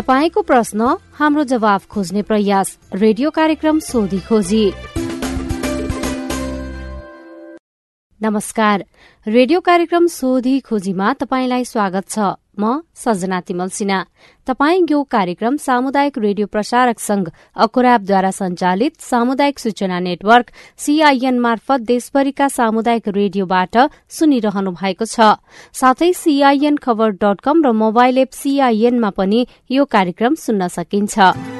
तपाईँको प्रश्न हाम्रो जवाब खोज्ने प्रयास। रेडियो कार्यक्रम सोधी खोजी। नमस्कार। रेडियो कार्यक्रम सोधी खोजीमा तपाईँलाई स्वागत छ। म सजना तिमल सिन्हा। तपाई यो कार्यक्रम सामुदायिक रेडियो प्रसारक संघ अकुराबद्वारा संचालित सामुदायिक सूचना नेटवर्क सीआईएन मार्फत देशभरिका सामुदायिक रेडियोबाट सुनिरहनु भएको छ। साथै सीआईएन खबर डट कम र मोबाइल एप सीआईएनमा पनि यो कार्यक्रम सुन्न सकिन्छ।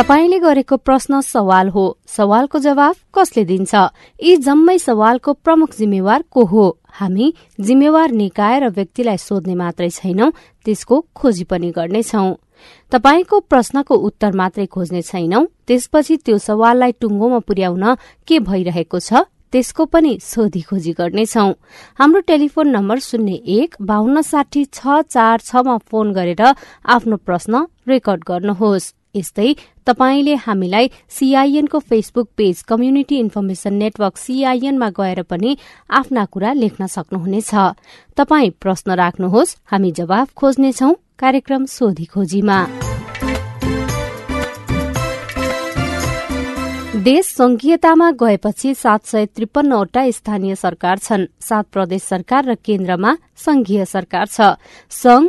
तपाईँले गरेको प्रश्न सवाल हो। सवालको जवाफ कसले दिन्छ? यी जम्मै सवालको प्रमुख जिम्मेवार को हो? हामी जिम्मेवार निकाय र व्यक्तिलाई सोध्ने मात्रै छैनौं त्यसको खोजी पनि गर्नेछौ। तपाईँको प्रश्नको उत्तर मात्रै खोज्ने छैनौं त्यसपछि त्यो सवाललाई टुङ्गोमा पुर्याउन के भइरहेको छ त्यसको पनि सोधी खोजी गर्नेछौ। हाम्रो टेलिफोन नम्बर शून्य एक बाहन्न साठी छ चार छमा फोन गरेर आफ्नो प्रश्न रेकर्ड गर्नुहोस्। यस्तै तपाईँले हामीलाई सीआईएनको Facebook page community information network सीआईएनमा गएर पनि आफ्ना कुरा लेख्न सक्नुहुनेछ। तपाई प्रश्न राख्नुहोस् हामी जवाफ खोज्नेछौ कार्यक्रम सोधी खोजीमा। देश संघीयतामा गएपछि सात सय त्रिपन्नवटा स्थानीय सरकार छन्। सात प्रदेश सरकार र केन्द्रमा संघीय सरकार छ। संघ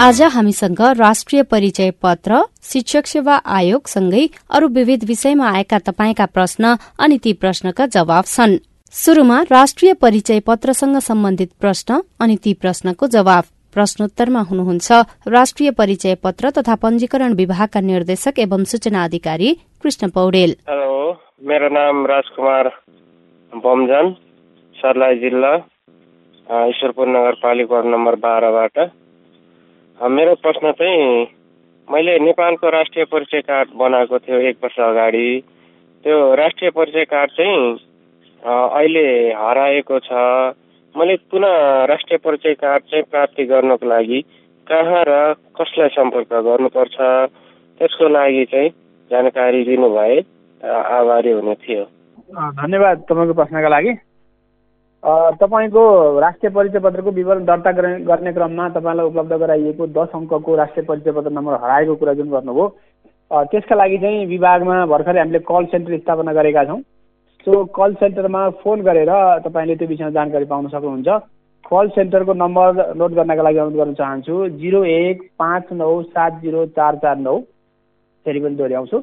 आज हामीसँग राष्ट्रिय परिचय पत्र शिक्षक सेवा आयोग सँगै अरू विविध विषयमा आएका तपाईँका प्रश्न अनि ती प्रश्नका जवाब छन्। शुरूमा राष्ट्रिय परिचय पत्रसँग सम्बन्धित प्रश्न अनि ती प्रश्नको जवाब। प्रश्नोत्तरमा हुनुहुन्छ राष्ट्रिय परिचय पत्र तथा पञ्जीकरण विभागका निर्देशक एवं सूचना अधिकारी कृष्ण पौडेल। हेलो मेरो नाम राजकुमार बमजन सर्लाही जिल्ला ईश्वरपुर नगरपालिका नम्बर बाह्रबाट मेरो प्रश्न चाहिँ मैले नेपालको राष्ट्रिय परिचय कार्ड बनाएको थियो एक वर्ष अगाडि। त्यो राष्ट्रिय परिचय कार्ड चाहिँ अहिले हराएको छ। मैले पुनः राष्ट्रिय परिचय कार्ड चाहिँ प्राप्ति गर्नको लागि कहाँ र कसलाई सम्पर्क गर्नुपर्छ? त्यसको लागि चाहिँ जानकारी दिनुभए आभारी हुने थियो। धन्यवाद तपाईँको प्रश्नका लागि। तपाईँको राष्ट्रिय परिचय पत्रको विवरण दर्ता गर्ने क्रममा तपाईँलाई उपलब्ध गराइएको दस अङ्कको राष्ट्रिय परिचय पत्र नम्बर हराएको कुरा जुन गर्नुभयो। त्यसका लागि चाहिँ विभागमा भर्खरै हामीले कल सेन्टर स्थापना गरेका छौँ। सो कल सेन्टरमा फोन गरेर तपाईँले त्यो विषयमा जानकारी पाउन सक्नुहुन्छ। कल सेन्टरको नम्बर नोट गर्नका लागि अनुरोध गर्न चाहन्छु जिरो एक पाँच नौ सात जिरो चार चार नौ। फेरि पनि दोहोऱ्याउँछु।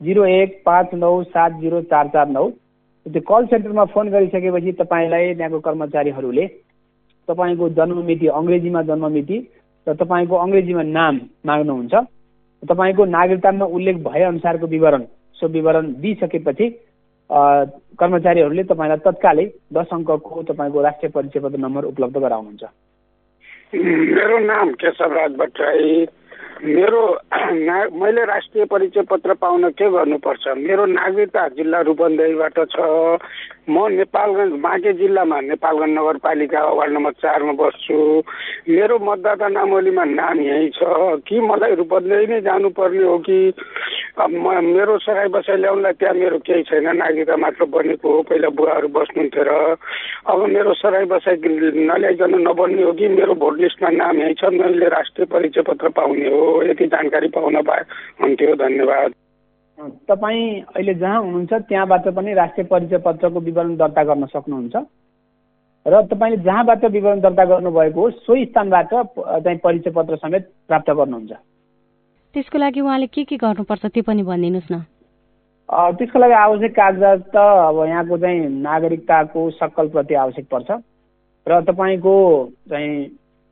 जिरो एक पाँच नौ सात जिरो चार चार नौ। त्यो कल सेन्टरमा फोन गरिसकेपछि तपाईँलाई त्यहाँको कर्मचारीहरूले तपाईँको जन्ममिति अङ्ग्रेजीमा जन्ममिति र तपाईँको अङ्ग्रेजीमा नाम माग्नुहुन्छ। तपाईँको नागरिकतामा उल्लेख भएअनुसारको विवरण सो विवरण दिइसकेपछि कर्मचारीहरूले तपाईँलाई तत्कालै दस अङ्कको तपाईँको राष्ट्रिय परिचय पत्र नम्बर उपलब्ध गराउनुहुन्छ। मेरो नाम केशव राज भट्टराई मेरो मैले राष्ट्रिय परिचय पत्र पाउन के गर्नुपर्छ? मेरो नागरिकता जिल्ला रूपन्देहीबाट छ। म नेपालगञ्ज बाँके जिल्लामा नेपालगञ्ज नगरपालिका वार्ड नम्बर चारमा बस्छु। मेरो मतदाता नामलीमा नाम यहीँ छ। कि मलाई रूपन्देही नै जानुपर्ने हो कि मेरो सराई बसाइ ल्याउनलाई त्यहाँ मेरो केही छैन। नागरिकता मात्र बनेको हो पहिला बुवाहरू बस्नुहुन्थ्यो र। अब मेरो सराई बसाइ नल्याइकन नबन्ने हो कि मेरो भोट लिस्टमा नाम यहीँ छ मैले राष्ट्रिय परिचय पत्र पाउने हो यति जानकारी पाउन पाए हुन्थ्यो धन्यवाद। तपाईँ अहिले जहाँ हुनुहुन्छ त्यहाँबाट पनि राष्ट्रिय परिचय पत्रको विवरण दर्ता गर्न सक्नुहुन्छ। र तपाईँले जहाँबाट विवरण दर्ता गर्नुभएको हो सोही स्थानबाट चाहिँ परिचय पत्र समेत प्राप्त गर्नुहुन्छ। त्यसको लागि उहाँले के के गर्नुपर्छ त्यो पनि भनिदिनुहोस् न। त्यसको लागि आवश्यक कागजात त अब यहाँको चाहिँ नागरिकताको सक्कल प्रति आवश्यक पर्छ। र तपाईँको चाहिँ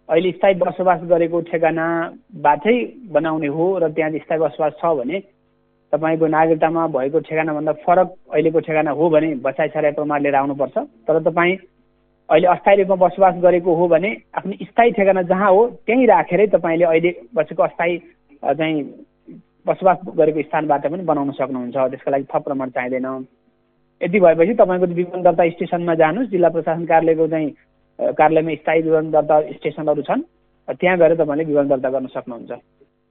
अहिले स्थायी बसोबास गरेको ठेगानाबाटै बनाउने हो र त्यहाँ स्थायी बसोबास छ भने तपाईँको नागरिकतामा भएको ठेगानाभन्दा फरक अहिलेको ठेगाना हो भने बसाइ सराई प्रमाण लिएर आउनुपर्छ तर तपाईँ अहिले अस्थायी रूपमा बसोबास गरेको हो भने आफ्नो स्थायी ठेगाना जहाँ हो त्यहीँ राखेरै तपाईँले अहिले बसेको अस्थायी चाहिँ बसोबास गरेको स्थानबाट पनि बनाउन सक्नुहुन्छ। त्यसको लागि थप प्रमाण चाहिँदैन। यति भएपछि तपाईँको विवरण दर्ता स्टेसनमा जानुहोस्। जिल्ला प्रशासन कार्यालयको चाहिँ कार्यालयमा स्थायी विवरण दर्ता स्टेसनहरू छन्। त्यहाँ गएर तपाईँले विवरण दर्ता गर्न सक्नुहुन्छ।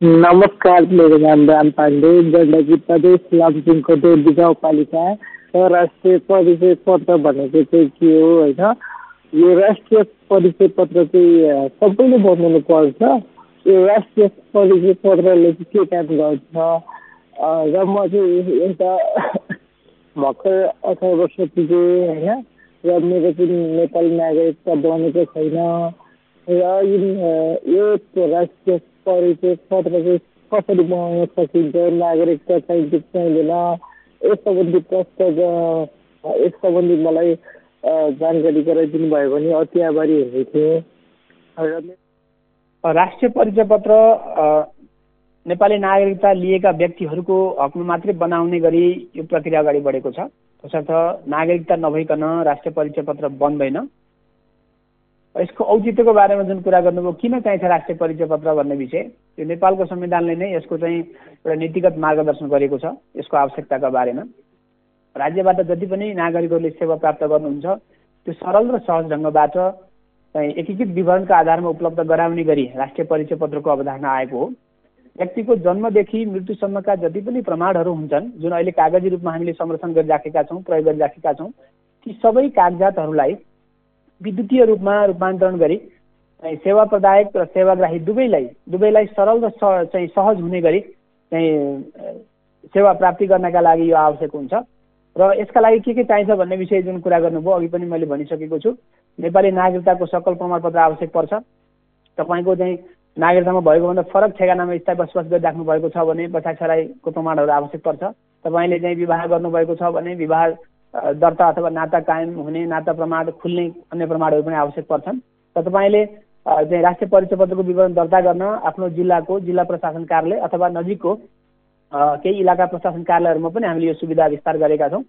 नमस्कार मेरो नाम राम पाण्डे। गण्डकी प्रदेश लमजुङको डोली गाउँपालिका राष्ट्रिय परिचय पत्र भनेको चाहिँ के हो होइन? यो राष्ट्रिय परिचय पत्र चाहिँ सबैले बनाउनु पर्छ राष्ट्रिय परिचय पत्रले चाहिँ के काम गर्छ? र म चाहिँ एउटा भर्खर अठार वर्ष पुगेँ होइन? र मेरो पनि नेपाली नागरिकता बनेको छैन। र यो राष्ट्रिय परिचय पत्र चाहिँ कसरी बनाउन सकिन्छ? नागरिकता कि चाहिँदैन? यस सम्बन्धी प्रश्न यस सम्बन्धी मलाई जानकारी गराइदिनु भयो भने अति आभारी हुने थिएँ राष्ट्रिय परिचय पत्र नेपाली नागरिकता लिएका व्यक्तिहरूको हकमा मात्रै बनाउने गरी यो प्रक्रिया अगाडि बढेको छ। तसर्थ नागरिकता नभइकन राष्ट्रिय परिचय पत्र बन्दैन। यसको औचित्यको बारेमा जुन कुरा गर्नुभयो किन चाहिन्छ राष्ट्रिय परिचय पत्र भन्ने विषय यो नेपालको संविधानले नै यसको चाहिँ एउटा नीतिगत मार्गदर्शन गरेको छ यसको आवश्यकताका बारेमा। राज्यबाट जति पनि नागरिकहरूले सेवा प्राप्त गर्नुहुन्छ त्यो सरल र सहज ढङ्गबाट एकीकृत विवरणका आधारमा उपलब्ध गराउने गरी राष्ट्रिय परिचय पत्रको अवधारणा आएको हो। व्यक्तिको जन्मदेखि मृत्युसम्मका जति पनि प्रमाणहरू हुन्छन् जुन अहिले कागजी रूपमा हामीले संरक्षण गरिराखेका छौँ प्रयोग गरिराखेका छौँ ती सबै कागजातहरूलाई विद्युतीय रूपमा रूपान्तरण गरी सेवा प्रदायक र सेवाग्राही दुवैलाई दुवैलाई सरल र चाहिँ सहज हुने गरी चाहिँ सेवा प्राप्ति गर्नका लागि यो आवश्यक हुन्छ। र यसका लागि के के चाहिन्छ भन्ने विषय जुन कुरा गर्नुभयो अघि पनि मैले भनिसकेको छु। नेपाली नागरिकताको सकल प्रमाणपत्र आवश्यक पर्छ। तपाईँको चाहिँ नागरिकतामा भएको भन्दा फरक ठेगानामा स्थायी बसोबास गरिराख्नु भएको छ भने बसाइ सराईको प्रमाणहरू आवश्यक पर्छ। तपाईँले चाहिँ विवाह गर्नुभएको छ भने विवाह दर्ता अथवा नाता कायम हुने नाता प्रमाण खुल्ने अन्य प्रमाणहरू पनि आवश्यक पर्छन्। र तपाईँले चाहिँ राष्ट्रिय परिचय पत्रको विवरण दर्ता गर्न आफ्नो जिल्लाको जिल्ला प्रशासन कार्यालय अथवा नजिकको केही इलाका प्रशासन कार्यालयहरूमा पनि हामीले यो सुविधा विस्तार गरेका छौँ।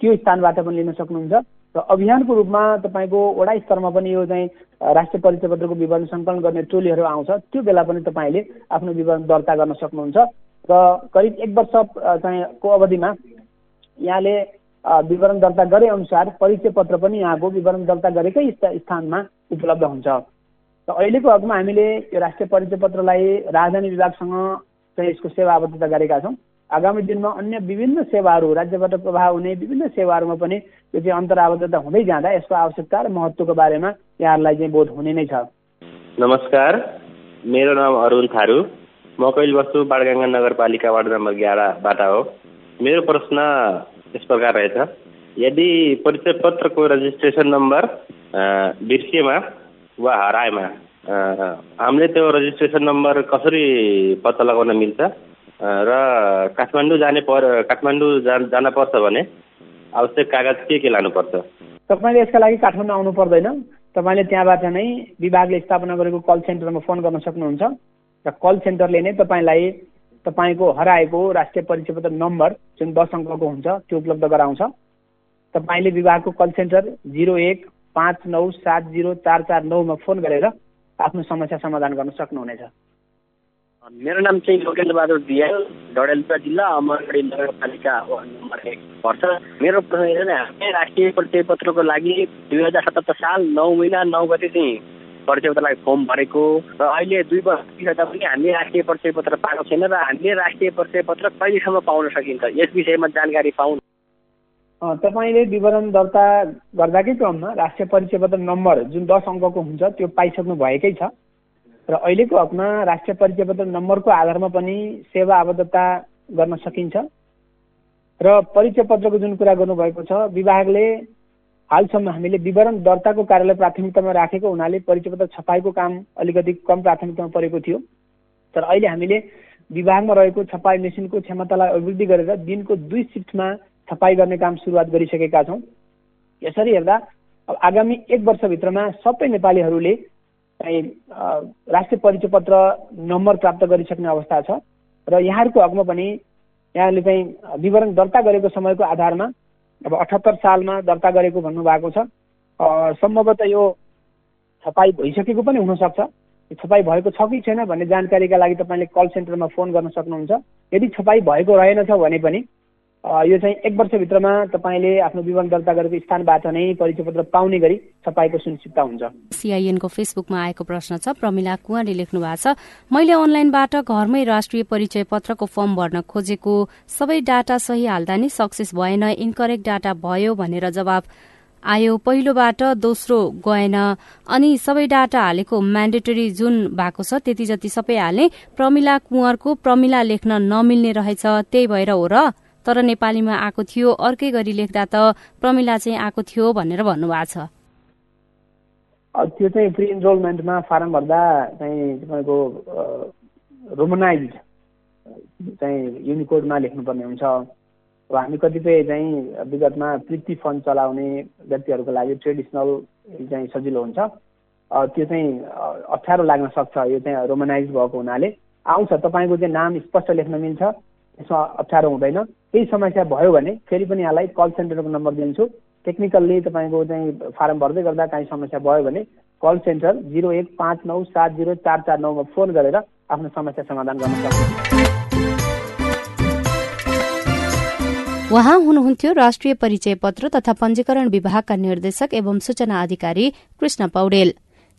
त्यो स्थानबाट पनि लिन सक्नुहुन्छ। र अभियानको रूपमा तपाईँको वडा स्तरमा पनि यो चाहिँ राष्ट्रिय परिचय पत्रको विवरण सङ्कलन गर्ने टोलीहरू आउँछ। त्यो बेला पनि तपाईँले आफ्नो विवरण दर्ता गर्न सक्नुहुन्छ। र करिब एक वर्ष चाहिँ को अवधिमा यहाँले विवरण दर्ता गरे अनुसार परिचय पत्र पनि यहाँको विवरण दर्ता गरेकै स्थानमा उपलब्ध हुन्छ। र अहिलेको हकमा हामीले यो राष्ट्रिय परिचय पत्रलाई राजधानी विभागसँग चाहिँ यसको सेवा आबद्धता गरेका छौँ। आगामी दिनमा अन्य विभिन्न सेवाहरू राज्यबाट प्रभाव हुने विभिन्न सेवाहरूमा पनि यो चाहिँ अन्तराबद्धता हुँदै जाँदा यसको आवश्यकता र महत्त्वको बारेमा यहाँहरूलाई चाहिँ बोध हुने नै छ। नमस्कार मेरो नाम अरुण थारू। म कैल बस्छु बाडगङ्गा नगरपालिका वार्ड नम्बर एघारबाट हो। मेरो प्रश्न यस प्रकार रहेछ। यदि परिचय पत्रको रजिस्ट्रेसन नम्बर बिर्सिएमा वा हराएमा हामीले त्यो रजिस्ट्रेसन नम्बर कसरी पत्ता लगाउन मिल्छ? र काठमाडौँ जाने पर काठमाडौँ जा जान पर्छ भने आवश्यक कागज के के लानुपर्छ? तपाईँले यसका लागि काठमाडौँ आउनु पर्दैन। तपाईँले त्यहाँबाट नै विभागले स्थापना गरेको कल सेन्टरमा फोन गर्न सक्नुहुन्छ। र कल सेन्टरले नै तपाईँलाई तपाईँको हराएको राष्ट्रिय परिचय पत्र नम्बर जुन दस अङ्कको हुन्छ त्यो उपलब्ध गराउँछ। तपाईँले विभागको कल सेन्टर जिरो एक पाँच नौ सात जिरो चार चार नौमा फोन गरेर आफ्नो समस्या समाधान गर्न सक्नुहुनेछ। मेरो नाम चाहिँ लोकेन्द्र बहादुर दियाल डडेलधुरा जिल्ला अमरगढी नगरपालिका वार्ड नम्बर एक पर्छ। मेरो प्रश्न हामी राष्ट्रिय परिचय पत्रको लागि दुई हजार सतहत्तर साल नौ महिना नौ गते चाहिँ परिचय पत्रको लागि फर्म भरेको र अहिले दुई वर्ष बितिसक्दा पनि हामीले राष्ट्रिय परिचय पत्र पाएको छैन र हामीले राष्ट्रिय परिचय पत्र कहिलेसम्म पाउन सकिन्छ यस विषयमा जानकारी पाउनु। तपाईँले विवरण दर्ता गर्दाकै क्रममा राष्ट्रिय परिचय पत्र नम्बर जुन दस अङ्कको हुन्छ त्यो पाइसक्नु भएकै छ। र अहिलेको हकमा राष्ट्रिय परिचय पत्र नम्बरको आधारमा पनि सेवा आबद्धता गर्न सकिन्छ। र परिचय पत्रको जुन कुरा गर्नुभएको छ विभागले हालसम्म हामीले विवरण दर्ताको कार्यलाई प्राथमिकतामा राखेको हुनाले परिचय पत्र छपाईको काम अलिकति कम प्राथमिकतामा परेको थियो। तर अहिले हामीले विभागमा रहेको छपाई मेसिनको क्षमतालाई अभिवृद्धि गरेर दिनको दुई सिफ्टमा छपाई गर्ने काम सुरुवात गरिसकेका छौँ। यसरी हेर्दा अब आगामी एक वर्षभित्रमा सबै नेपालीहरूले चाहिँ राष्ट्रिय परिचय पत्र नम्बर प्राप्त गरिसक्ने अवस्था छ। र यहाँहरूको हकमा पनि यहाँले चाहिँ विवरण दर्ता गरेको समयको आधारमा अब अठहत्तर सालमा दर्ता गरेको भन्नुभएको छ। सम्भवतः यो छपाई भइसकेको पनि हुनसक्छ। छपाई भएको छ कि छैन भन्ने जानकारीका लागि तपाईँले कल सेन्टरमा फोन गर्न सक्नुहुन्छ। यदि छपाई भएको रहेनछ भने पनि यो चाहिँ एक वर्षभित्रमा तपाईँले आफ्नो विवरण दर्ता गरेको स्थानबाट नै परिचय पत्र पाउने गरी छपाईको सुनिश्चितता हुन्छ। सिआइएनको फेसबुकमा आएको प्रश्न छ प्रमिला कुवारले लेख्नु भएको छ मैले अनलाइनबाट घरमै राष्ट्रिय परिचय पत्रको फर्म भर्न खोजेको सबै डाटा सही हाल्दा नि सक्सेस भएन इनकरेक्ट डाटा भयो भनेर जवाब आयो। पहिलोबाट दोस्रो गएन अनि सबै डाटा हालेको म्यान्डेटरी जुन भएको छ त्यति जति सबै हाले प्रमिला कुँवरको प्रमिला लेख्न नमिल्ने रहेछ त्यही भएर हो र तर नेपालीमा आएको थियो अर्कै गरी लेख्दा त प्रमिला चाहिँ आएको थियो भनेर भन्नुभएको छ। त्यो चाहिँ प्रि इनरोलमेन्टमा फारम भर्दा चाहिँ तपाईँको रोमनाइज चाहिँ युनिकोडमा लेख्नुपर्ने हुन्छ। अब हामी कतिपय चाहिँ विगतमा प्रिति फन्ड चलाउने व्यक्तिहरूको लागि ट्रेडिसनल चाहिँ सजिलो हुन्छ। त्यो चाहिँ अप्ठ्यारो लाग्न सक्छ। यो चाहिँ रोमनाइज भएको हुनाले। आउँछ तपाईँको चाहिँ नाम स्पष्ट लेख्न मिल्छ। त्यसमा अप्ठ्यारो हुँदैन। केही समस्या भयो भने फेरि पनि यहाँलाई कल सेन्टरको नम्बर दिन्छु। टेक्निकल्ली तपाईँको चाहिँ फारम भर्दै गर्दा काहीँ समस्या भयो भने कल सेन्टर जिरो एक पाँच नौ सात जिरो चार चार नौमा फोन गरेर आफ्नो समस्या समाधान गर्न सक्नुहुन्छ। उहाँ हुनुहुन्थ्यो राष्ट्रिय परिचय पत्र तथा पञ्जीकरण विभागका निर्देशक एवं सूचना अधिकारी कृष्ण पौडेल।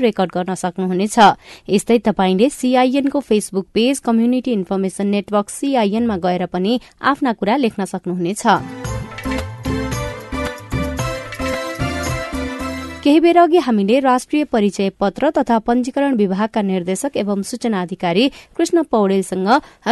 रेकर्ड गर्न सक्नुहुनेछ। यस्तै तपाईँले सीआईएनको Facebook page community information network सीआईएनमा गएर पनि आफ्ना कुरा लेख्न सक्नुहुनेछ। केही बेर अघि हामीले राष्ट्रिय परिचय पत्र तथा पञ्जीकरण विभागका निर्देशक एवं सूचना अधिकारी कृष्ण पौडेलसँग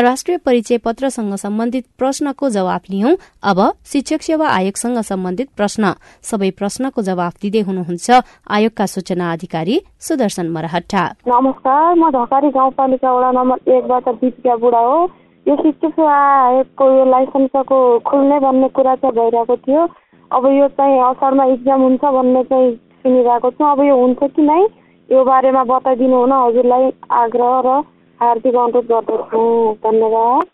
राष्ट्रिय परिचय पत्रसँग सम्बन्धित प्रश्नको जवाब लियौं। अब शिक्षक सेवा आयोगसँग सम्बन्धित प्रश्न। सबै प्रश्नको जवाब दिँदै हुनुहुन्छ आयोगका सूचना अधिकारी सुदर्शन मरहट्टा। नमस्कार म ढकारी गाउँपालिका वडा नम्बर एकबाट बुढा हो। यो शिक्षक सेवा आयोगको यो लाइसेन्सको खुल्ने भन्ने कुरा चाहिँ भइरहेको थियो। अब यो चाहिँ असारमा इक्जाम हुन्छ भन्ने चाहिँ सुनिरहेको छु। अब यो हुन्छ कि नै? यो बारेमा बताइदिनु हुन हजुरलाई आग्रह र हार्दिक अनुरोध गर्दछु। धन्यवाद।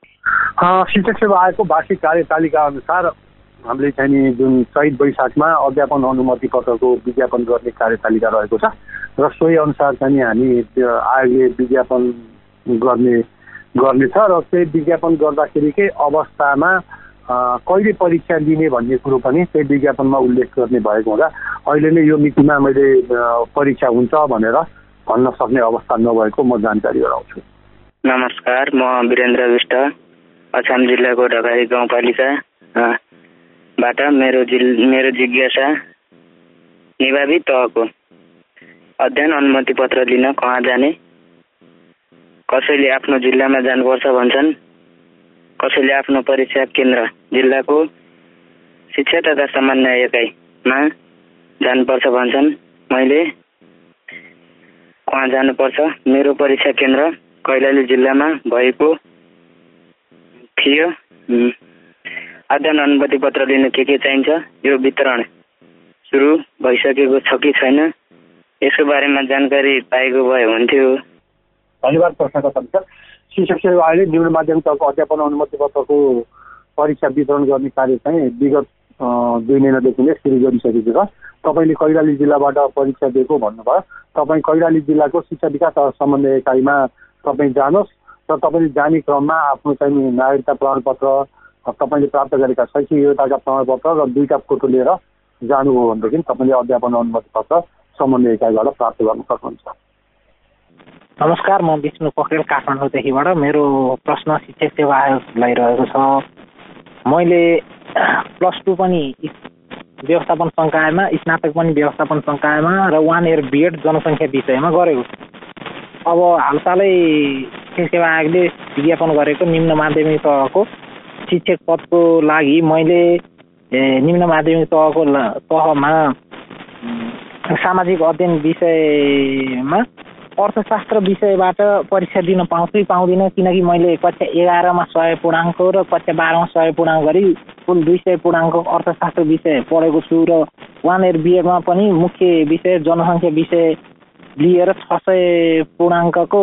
शिक्षक सेवा आयोगको वार्षिक कार्यतालिका अनुसार हामीले चाहिँ जुन चैत वैशाखमा अध्यापन अनुमति पत्रको विज्ञापन गर्ने कार्यतालिका रहेको छ र सोही अनुसार चाहिँ हामी आयोगले विज्ञापन गर्ने गर्नेछ र त्यही विज्ञापन गर्दाखेरिकै अवस्थामा कहिले परीक्षा लिने भन्ने कुरो पनि त्यही विज्ञापनमा उल्लेख गर्ने भएको हुँदा अहिले नै यो मितिमा मैले परीक्षा हुन्छ भनेर भन्न सक्ने अवस्था नभएको म जानकारी गराउँछु। नमस्कार म वीरेन्द्र विष्ट अछाम जिल्लाको ढकाई गाउँपालिका बाट मेरो जिल मेरो जिज्ञासा निभावी तहको अध्ययन अनुमति पत्र लिन कहाँ जाने कसैले आफ्नो जिल्लामा जानुपर्छ भन्छन् कसैले आफ्नो परीक्षा केन्द्र जिल्लाको शिक्षा तथा सामान्य एकाइमा जानुपर्छ भन्छन्। मैले कहाँ जानुपर्छ? मेरो परीक्षा केन्द्र कैलाली जिल्लामा भएको थियो। अध्ययन अनुमति पत्र लिन के के चाहिन्छ? यो वितरण सुरु भइसकेको छ कि छैन? यसको बारेमा जानकारी पाएको भए हुन्थ्यो। धन्यवाद प्रश्नको शिक्षक सेवा आयोगले निम्न माध्यमिक तहको अध्यापन अनुमति पत्रको परीक्षा वितरण गर्ने कार्य चाहिँ विगत दुई महिनादेखि नै सुरु गरिसकेको छ। तपाईँले कैलाली जिल्लाबाट परीक्षा दिएको भन्नुभयो। तपाईँ कैलाली जिल्लाको शिक्षा विकास समन्वय इकाइमा तपाईँ जानुहोस् र तपाईँले जाने क्रममा आफ्नो चाहिँ नागरिकता प्रमाणपत्र तपाईँले प्राप्त गरेका शैक्षिक योग्यताका प्रमाणपत्र र दुईवटा फोटो लिएर जानुभयो भनेदेखि तपाईँले अध्यापन अनुमति पत्र समन्वय इकाइबाट प्राप्त गर्न सक्नुहुन्छ। नमस्कार म विष्णु पोखरेल काठमाडौँदेखिबाट। मेरो प्रश्न शिक्षक सेवा आयोगलाई रहेको छ। मैले प्लस टू पनि व्यवस्थापन सङ्कायमा स्नातक पनि व्यवस्थापन सङ्कायमा र वान इयर बिएड जनसङ्ख्या विषयमा गरेको अब हालसालै शिक्षक सेवा आयोगले विज्ञापन गरेको निम्न माध्यमिक तहको शिक्षक पदको लागि मैले निम्न माध्यमिक तहको तहमा सामाजिक अध्ययन विषयमा अर्थशास्त्र विषयबाट परीक्षा दिन पाउँछु पाउँदिनँ। किनकि मैले कक्षा एघारमा सय पूर्णाङ्क र कक्षा बाह्रमा सय पूर्णाङ्क गरी कुल दुई सय पूर्णाङ्क अर्थशास्त्र विषय पढेको छु र वान इयर बिएडमा पनि मुख्य विषय जनसङ्ख्या विषय लिएर छ सय पूर्णाङ्कको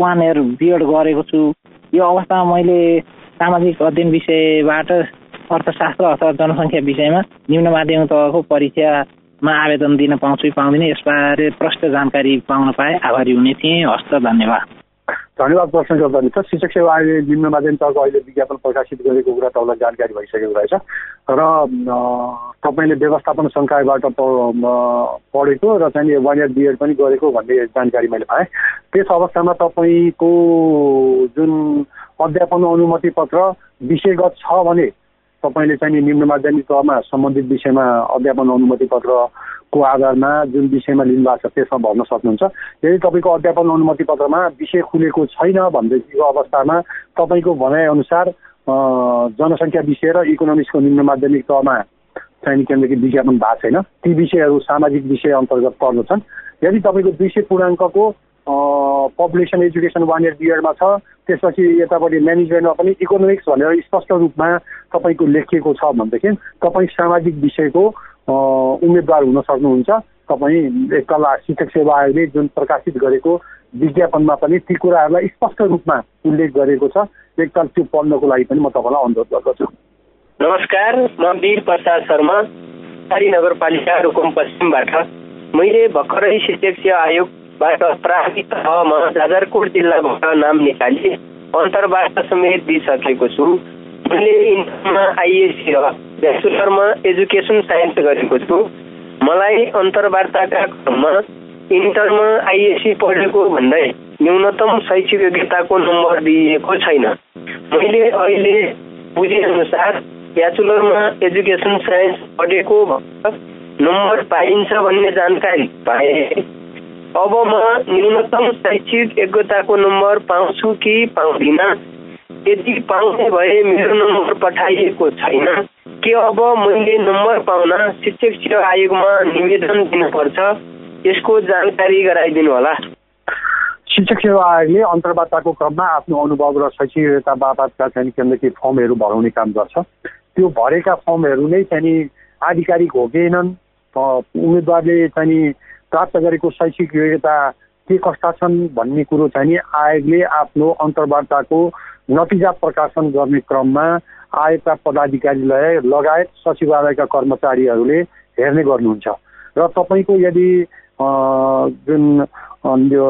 वान इयर बिएड गरेको छु। यो अवस्थामा मैले सामाजिक अध्ययन विषयबाट अर्थशास्त्र अथवा जनसङ्ख्या विषयमा निम्न माध्यमिक तहको परीक्षा मा आवेदन दिन पाउँछु कि पाउँदिनँ यसबारे प्रष्ट जानकारी पाउन पाए आभारी हुने थिएँ। हस्त धन्यवाद। धन्यवाद प्रश्न गर्दा शिक्षक सेवा अहिले निम्न माध्यमिकको अहिले विज्ञापन प्रकाशित गरेको कुरा तपाईँलाई जानकारी भइसकेको रहेछ। र तपाईँले व्यवस्थापन सङ्कायबाट पढेको र चाहिँ वान इयर बिएड पनि गरेको भन्ने जानकारी मैले पाएँ। त्यस अवस्थामा तपाईँको जुन अध्यापन अनुमति पत्र विषयगत छ भने तपाईँले चाहिँ निम्न माध्यमिक तहमा सम्बन्धित विषयमा अध्यापन अनुमति पत्रको आधारमा जुन विषयमा लिनुभएको छ त्यसमा भर्न सक्नुहुन्छ। यदि तपाईँको अध्यापन अनुमति पत्रमा विषय खुलेको छैन भनेदेखिको अवस्थामा तपाईँको भनाइअनुसार जनसङ्ख्या विषय र इकोनोमिक्सको निम्न माध्यमिक तहमा चाहिँ केन्द्रको विज्ञापन भएको छैन। ती विषयहरू सामाजिक विषय अन्तर्गत पर्दछन्। यदि तपाईँको दुई सय पूर्णाङ्कको पपुलेसन एजुकेसन वान इयर बिएडमा छ। त्यसपछि यतापट्टि म्यानेजमेन्टमा पनि इकोनोमिक्स भनेर स्पष्ट रूपमा तपाईँको लेखिएको छ भनेदेखि तपाईँ सामाजिक विषयको उम्मेदवार हुन सक्नुहुन्छ। तपाईँ एकतला शिक्षक सेवा आयोगले जुन प्रकाशित गरेको विज्ञापनमा पनि ती कुराहरूलाई स्पष्ट रूपमा उल्लेख गरेको छ। एकताल त्यो पढ्नको लागि पनि म तपाईँलाई अनुरोध गर्दछु। नमस्कार म वीर प्रसाद शर्मा नगरपालिका रुकुम पश्चिमबाट। मैले भर्खरै शिक्षक सेवा आयोग बाट प्राविधिक तहमा जाजरकोट जिल्लाबाट नाम निकाली अन्तर्वार्ता समेत दिइसकेको छु। मैले इन्टरमा आइएससी र ब्याचुलरमा एजुकेसन साइन्स गरेको छु। मलाई अन्तर्वार्ताका क्रममा इन्टरमा आइएससी पढेको भन्दै न्यूनतम शैक्षिक योग्यताको नम्बर दिइएको छैन। मैले अहिले बुझेअनुसार ब्याचुलरमा एजुकेसन साइन्स पढेको नम्बर पाइन्छ भन्ने जानकारी पाएँ। अब म न्यूनतम शैक्षिक योग्यताको नम्बर पाउँछु कि पाउँदिनँ? यदि पाउने भए मेरो नम्बर पठाइएको छैन के अब मैले नम्बर पाउन शिक्षक सेवा आयोगमा निवेदन दिनुपर्छ? यसको जानकारी गराइदिनु होला। शिक्षक सेवा आयोगले अन्तर्वार्ताको क्रममा आफ्नो अनुभव र शैक्षिक योग्यता बापतका चाहिँ केन्द्रकी फर्महरू भराउने काम गर्छ। त्यो भरेका फर्महरू नै चाहिँ आधिकारिक हो कि उम्मेदवारले चाहिँ प्राप्त गरेको शैक्षिक योग्यता के कस्ता छन् भन्ने कुरो चाहिँ नि आयोगले आफ्नो अन्तर्वार्ताको नतिजा प्रकाशन गर्ने क्रममा आयोगका पदाधिकारीलाई लगायत सचिवालयका कर्मचारीहरूले हेर्ने गर्नुहुन्छ। र तपाईँको यदि जुन यो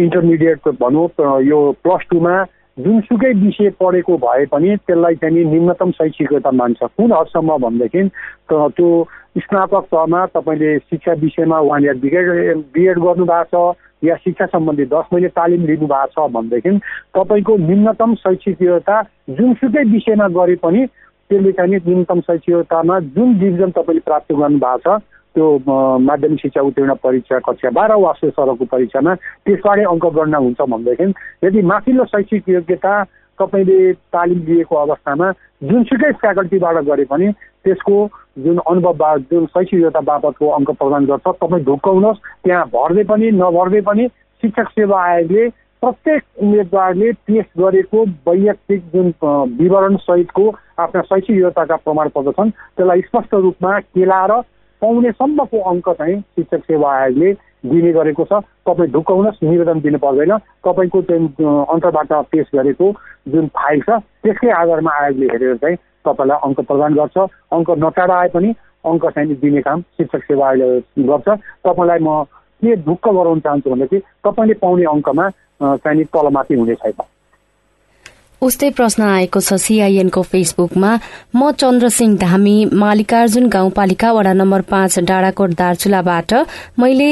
इन्टरमिडिएट भनौँ यो प्लस टूमा जुनसुकै विषय पढेको भए पनि त्यसलाई चाहिँ न्यूनतम शैक्षिकता मान्छ। कुन हदसम्म भनेदेखि त्यो स्नातक तहमा तपाईँले शिक्षा विषयमा इयर बिएड बिएड गर्नुभएको छ या शिक्षा सम्बन्धी दस महिने तालिम लिनुभएको छ भनेदेखि तपाईँको न्यूनतम शैक्षिक योग्यता जुनसुकै विषयमा गरे पनि त्यसले चाहिँ न्यूनतम शैक्षिक योग्यतामा जुन डिभिजन तपाईँले प्राप्त गर्नुभएको छ त्यो माध्यमिक शिक्षा उत्तीर्ण परीक्षा कक्षा बाह्र वा सरको परीक्षामा त्यसबाटै अङ्क गणना हुन्छ भनेदेखि यदि माथिल्लो शैक्षिक योग्यता तपाईँले तालिम लिएको अवस्थामा जुनसुकै फ्याकल्टीबाट गरे पनि त्यसको जुन अनुभव जुन शैक्षिक योग्यता बापतको अङ्क प्रदान गर्छ तपाईँ ढुक्काउनुहोस्। त्यहाँ भर्दै पनि नभर्दै पनि शिक्षक सेवा आयोगले प्रत्येक उम्मेदवारले पेस गरेको वैयक्तिक जुन विवरण सहितको आफ्ना शैक्षिक योग्यताका प्रमाणपत्र छन् त्यसलाई स्पष्ट रूपमा केलाएर पाउनेसम्मको अङ्क चाहिँ शिक्षक सेवा आयोगले दिने गरेको छ। तपाईँ ढुक्काउनुहोस् निवेदन दिनु पर्दैन। तपाईँको चाहिँ अन्तर्बाट पेस गरेको जुन फाइल छ त्यसकै आधारमा आयोगले हेरेर चाहिँ तपाईँलाई अङ्क प्रदान गर्छ। अङ्क नटाढा आए पनि अङ्क चाहिँ दिने काम शिक्षक सेवा आयोगले गर्छ। तपाईँलाई म के ढुक्क गराउन चाहन्छु भनेदेखि तपाईँले पाउने अङ्कमा चाहिँ तलमाथि हुने छैन। उस्तै प्रश्न आएको छ सीआईएनको फेसबुकमा। म चन्द्रसिंह धामी मालिकार्जुन गाउँपालिका वडा नम्बर पाँच डाँडाकोट दार्चुलाबाट। मैले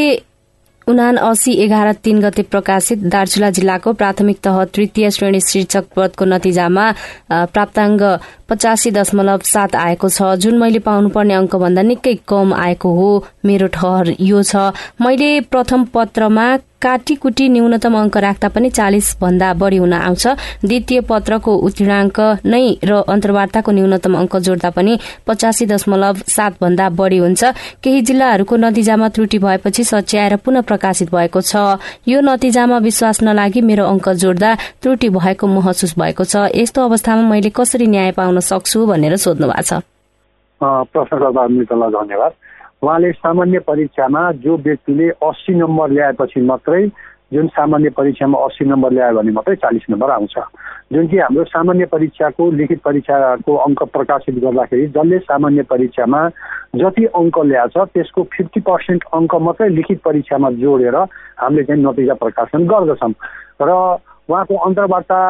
उना अस्सी एघार तीन गते प्रकाशित दार्चुला जिल्लाको प्राथमिक तह तृतीय श्रेणी शिक्षक पदको नतिजामा प्राप्ताङ्ग पचासी दशमलव सात आएको छ। जुन मैले पाउनुपर्ने अङ्कभन्दा निकै कम आएको हो। मेरो ठहर यो छ। मैले प्रथम पत्रमा काटीकुटी न्यूनतम अङ्क राख्दा पनि चालिस भन्दा बढ़ी हुन आउँछ। द्वितीय पत्रको उत्तीर्णाङ्क नै र अन्तर्वार्ताको न्यूनतम अङ्क जोड्दा पनि पचासी दशमलव सात भन्दा बढ़ी हुन्छ। केही जिल्लाहरूको नतिजामा त्रुटि भएपछि सच्याएर पुनः प्रकाशित भएको छ। यो नतिजामा विश्वास नलागि मेरो अङ्क जोड्दा त्रुटि भएको महसुस भएको छ। यस्तो अवस्थामा मैले कसरी न्याय पाउन सक्छु भनेर सोध्नु भएको छ। धन्यवाद। उहाँले सामान्य परीक्षामा जो व्यक्तिले अस्सी नम्बर ल्याएपछि मात्रै जुन सामान्य परीक्षामा अस्सी नम्बर ल्यायो भने मात्रै चालिस नम्बर आउँछ। जुन कि हाम्रो सामान्य परीक्षाको लिखित परीक्षाको अङ्क प्रकाशित गर्दाखेरि जसले सामान्य परीक्षामा जति अङ्क ल्याएछ त्यसको फिफ्टी पर्सेन्ट अङ्क मात्रै लिखित परीक्षामा जोडेर हामीले चाहिँ नतिजा प्रकाशन गर्दछौँ। र उहाँको अन्तर्वार्ता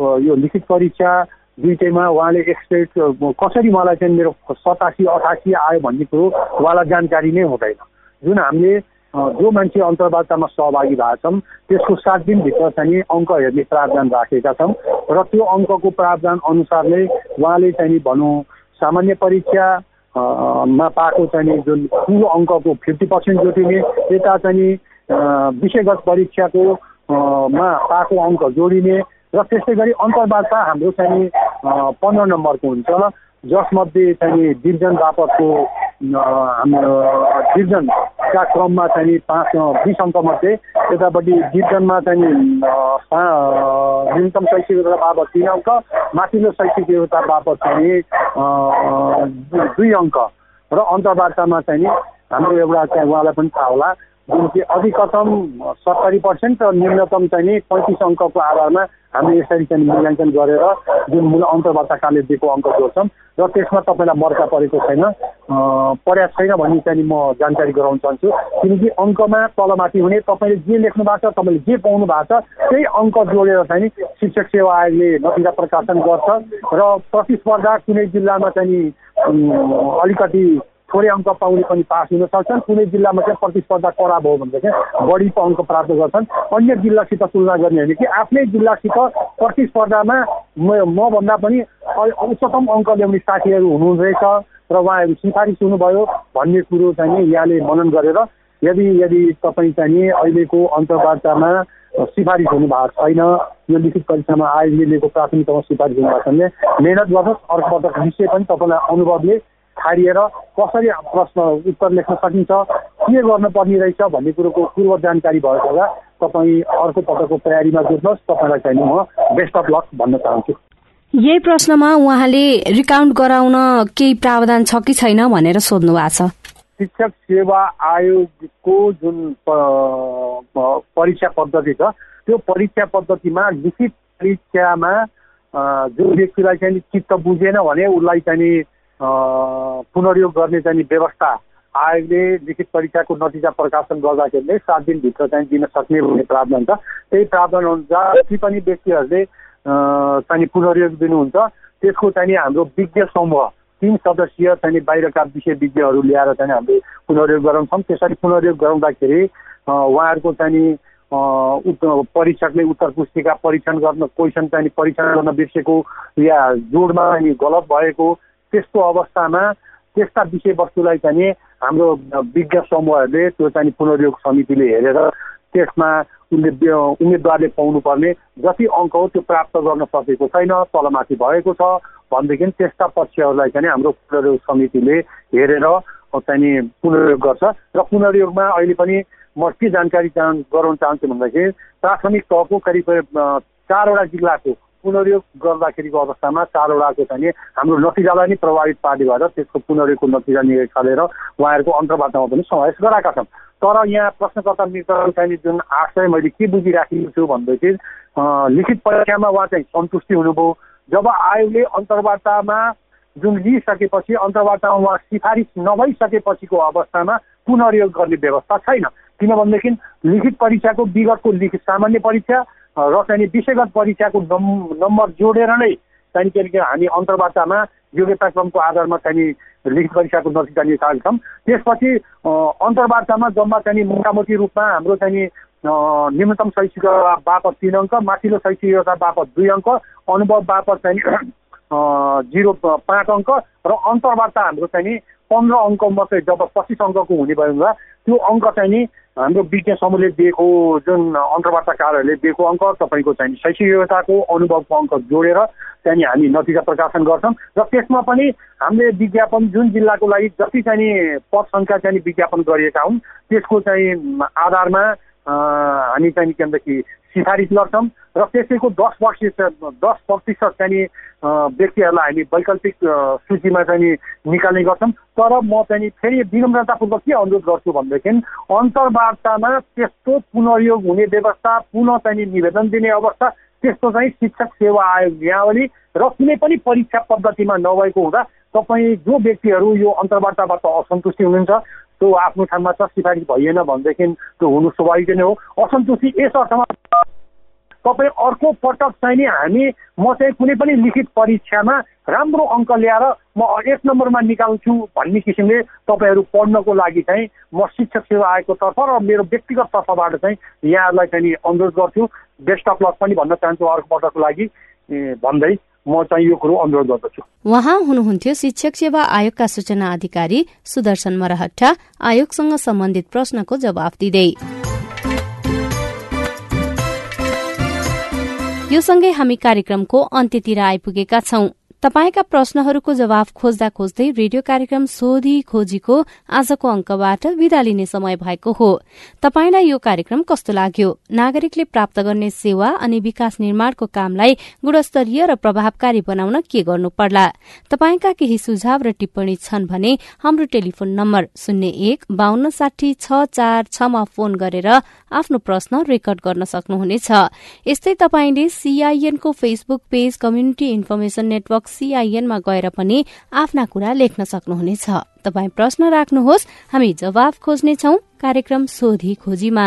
यो लिखित परीक्षा दुइटैमा उहाँले एक्सपेक्ट कसरी मलाई चाहिँ मेरो सतासी अठासी आयो भन्ने कुरो उहाँलाई जानकारी नै हुँदैन। जुन हामीले जो मान्छे अन्तर्वार्तामा सहभागी भएका छौँ त्यसको सात दिनभित्र चाहिँ अङ्क हेर्ने प्रावधान राखेका छौँ र त्यो अङ्कको प्रावधान अनुसारले उहाँले चाहिँ भनौँ सामान्य परीक्षा मा पाएको चाहिँ जुन ठुलो अङ्कको फिफ्टी पर्सेन्ट जोडिने यता चाहिँ विषयगत परीक्षाको मा पाएको अङ्क जोडिने र त्यस्तै गरी अन्तर्वार्ता हाम्रो चाहिँ पन्ध्र नम्बरको हुन्छ जसमध्ये चाहिँ डिभिजन बापतको हाम्रो डिभिजनका क्रममा चाहिँ पाँच बिस अङ्कमध्ये यतापट्टि डिभिजनमा चाहिँ न्यूनतम शैक्षिक योग्यता बापत तिन अङ्क माथिल्लो शैक्षिक योग्यता बापत चाहिँ दुई अङ्क र अन्तर्वार्तामा चाहिँ हाम्रो एउटा चाहिँ उहाँलाई पनि थाहा होला। चाहिँ अधिकतम सत्तरी पर्सेन्ट र न्यूनतम चाहिँ नि पैँतिस अङ्कको आधारमा हामीले यसरी चाहिँ मूल्याङ्कन गरेर जुन मूल अन्तर्वार्ताकारले दिएको अङ्क जोड्छौँ र त्यसमा तपाईँलाई मर्का परेको छैन। पर्या छैन भन्ने चाहिँ म जानकारी गराउन चाहन्छु। किनकि अङ्कमा तलमाथि हुने तपाईँले जे लेख्नु भएको छ तपाईँले जे पाउनु भएको छ त्यही अङ्क जोडेर चाहिँ शिक्षक सेवा आयोगले नतिजा प्रकाशन गर्छ। र प्रतिस्पर्धा कुनै जिल्लामा चाहिँ अलिकति थोरै अङ्क पाउने पनि पास हुन सक्छन्। कुनै जिल्लामा चाहिँ प्रतिस्पर्धा कडा भयो भने चाहिँ बढी अङ्क प्राप्त गर्छन्। अन्य जिल्लासित तुलना गर्ने होइन कि आफ्नै जिल्लासित प्रतिस्पर्धामा मभन्दा पनि उच्चतम अङ्क ल्याउने साथीहरू हुनुहुँदैछ र उहाँहरू सिफारिस हुनुभयो भन्ने कुरो चाहिँ यहाँले मनन गरेर यदि यदि तपाईँ चाहिँ अहिलेको अन्तर्वार्तामा सिफारिस हुनुभएको छैन यो लिखित परीक्षामा आयोगले लिएको प्राथमिकतामा सिफारिस हुनुभएको छ भने मिहिनेत गर्नुहोस् अर्को पटक निश्चय पनि तपाईँलाई अनुभवले छाडिएर कसरी प्रश्न उत्तर लेख्न सकिन्छ के गर्नुपर्ने रहेछ भन्ने कुरोको पूर्व जानकारी भएको होला। तपाईँ अर्को पटकको तयारीमा जुट्नुहोस् तपाईँलाई चाहिँ म बेस्ट अफ लक भन्न चाहन्छु। यही प्रश्नमा उहाँले रिकाउन्ट गराउन केही प्रावधान छ कि छैन भनेर सोध्नु भएको छ। शिक्षक सेवा आयोगको जुन परीक्षा पद्धति छ त्यो परीक्षा पद्धतिमा लिखित परीक्षामा जुन व्यक्तिलाई चाहिँ चित्त बुझेन भने उसलाई चाहिँ पुनर्योग गर्ने चाहिँ व्यवस्था आयोगले लिखित परीक्षाको नतिजा प्रकाशन गर्दाखेरि नै सात दिनभित्र चाहिँ दिन सक्ने भन्ने प्रावधान छ। त्यही प्रावधान अनुसार जति पनि व्यक्तिहरूले चाहिँ पुनर्योग दिनुहुन्छ। त्यसको चाहिँ हाम्रो विज्ञ समूह तिन सदस्यीय चाहिँ बाहिरका विषय विज्ञहरू ल्याएर चाहिँ हामीले पुनर्योग गराउँछौँ। त्यसरी पुनर्योग गराउँदाखेरि उहाँहरूको चाहिँ परीक्षकले उत्तर पुस्तिका परीक्षण गर्न क्वेसन चाहिँ परीक्षण गर्न बिर्सेको या जोडमा गलत भएको त्यस्तो अवस्थामा त्यस्ता विषयवस्तुलाई चाहिँ हाम्रो विज्ञ समूहहरूले त्यो चाहिँ पुनर्योग समितिले हेरेर त्यसमा उनले उम्मेदवारले पाउनुपर्ने जति अङ्क हो त्यो प्राप्त गर्न सकेको छैन तलमाथि भएको छ। भनेदेखि त्यस्ता पक्षहरूलाई चाहिँ हाम्रो पुनर्योग समितिले हेरेर चाहिँ पुनर्योग गर्छ। र पुनर्योगमा अहिले पनि म के जानकारी गराउन चाहन्छु भन्दाखेरि प्राथमिक तहको करिब चारवटा जिल्लाको पुनर्योग गर्दाखेरिको अवस्थामा चारवटाको चाहिँ हाम्रो नतिजालाई नै प्रभावित पार्ने भएर त्यसको पुनर्योगको नतिजा निकालेर उहाँहरूको अन्तर्वार्तामा पनि समावेश गराएका छन्। तर यहाँ प्रश्नकर्ता मित्र चाहिँ जुन आशय मैले के बुझिराखेको छु भनेदेखि लिखित परीक्षामा उहाँ चाहिँ सन्तुष्टि हुनुभयो। जब आयोगले अन्तर्वार्तामा जुन लिइसकेपछि अन्तर्वार्तामा उहाँ सिफारिस नभइसकेपछिको अवस्थामा पुनर्योग गर्ने व्यवस्था छैन। किनभनेदेखि लिखित परीक्षाको विगतको लिखित सामान्य परीक्षा र चाहिँ विषयगत परीक्षाको नम् नम्बर जोडेर नै चाहिँ के हामी अन्तर्वार्तामा योग्यता क्रमको आधारमा चाहिँ लिखित परीक्षाको नतिजा निकालेका छौँ। त्यसपछि अन्तर्वार्तामा जम्मा चाहिँ मोटामोटी रूपमा हाम्रो चाहिँ न्यूनतम शैक्षिक बापत तिन अङ्क माथिल्लो शैक्षिकता बापत दुई अङ्क अनुभव बापत चाहिँ जिरो पाँच अङ्क र अन्तर्वार्ता हाम्रो चाहिँ नि पन्ध्र अङ्क मात्रै जब पच्चिस अङ्कको हुने भयो त्यो अङ्क चाहिँ नि हाम्रो विज्ञ समूहले दिएको जुन अन्तर्वार्ताकारहरूले दिएको अङ्क तपाईँको चाहिँ शैक्षिक योग्यताको अनुभवको अङ्क जोडेर त्यहाँदेखि हामी नतिजा प्रकाशन गर्छौँ। र त्यसमा पनि हामीले विज्ञापन जुन जिल्लाको लागि जति चाहिँ पद सङ्ख्या चाहिँ विज्ञापन गरिएका हुन् त्यसको चाहिँ आधारमा हामी चाहिँ के भनेदेखि सिफारिस गर्छौँ र त्यसैको दस प्रतिशत दस प्रतिशत चाहिँ व्यक्तिहरूलाई हामी वैकल्पिक सूचीमा चाहिँ निकाल्ने गर्छौँ। तर म चाहिँ फेरि विनम्रतापूर्वक के अनुरोध गर्छु भनेदेखि अन्तर्वार्तामा त्यस्तो पुनर्योग हुने व्यवस्था पुनः चाहिँ निवेदन दिने अवस्था त्यस्तो चाहिँ शिक्षक सेवा आयोग नियावली र कुनै पनि परीक्षा पद्धतिमा नभएको हुँदा तपाईँ जो व्यक्तिहरू यो अन्तर्वार्ताबाट असन्तुष्टि हुनुहुन्छ त्यो आफ्नो ठाउँमा छ सिफारिस भइएन भनेदेखि त्यो हुनु स्वाभाविक नै हो। असन्तुष्टि यस अर्थमा तपाईँ अर्को पटक चाहिँ नि हामी म चाहिँ कुनै पनि लिखित परीक्षामा राम्रो अङ्क ल्याएर म एक नम्बरमा निकाल्छु भन्ने किसिमले तपाईँहरू पढ्नको लागि चाहिँ म शिक्षक सेवा आएको तर्फ र मेरो व्यक्तिगत तर्फबाट चाहिँ यहाँहरूलाई चाहिँ अनुरोध गर्छु। बेस्ट अफ लक पनि भन्न चाहन्छु अर्को पटकको लागि। भन्दै म चाहिँ यो कुरो अनुरोध गर्दछु। उहाँ हुनुहुन्थ्यो शिक्षक सेवा आयोगका सूचना अधिकारी सुदर्शन मरहट्टा आयोगसँग सम्बन्धित प्रश्नको जवाफ दिँदै। यो सँगै हामी कार्यक्रमको अन्त्यतिर आइपुगेका छौं। तपाईँका प्रश्नहरूको जवाफ खोज्दा खोज्दै रेडियो कार्यक्रम सोधी खोजीको आजको अंकबाट विदा लिने समय भएको हो। तपाईँलाई यो कार्यक्रम कस्तो लाग्यो? नागरिकले प्राप्त गर्ने सेवा अनि विकास निर्माणको कामलाई गुणस्तरीय र प्रभावकारी बनाउन के गर्नु पर्ला तपाईँका केही सुझाव र टिप्पणी छन् भने हाम्रो टेलिफोन नम्बर शून्य एक बान्न साठी छ चार छमा फोन गरेर आफ्नो प्रश्न रेकर्ड गर्न सक्नुहुनेछ। यस्तै तपाईँले सीआईएनको Facebook page community information network सीआईएनमा गएर पनि आफ्ना कुरा लेख्न सक्नुहुनेछ। तपाई प्रश्न राख्नुहोस् हामी जवाफ खोज्नेछौ। कार्यक्रम सोधी खोजीमा।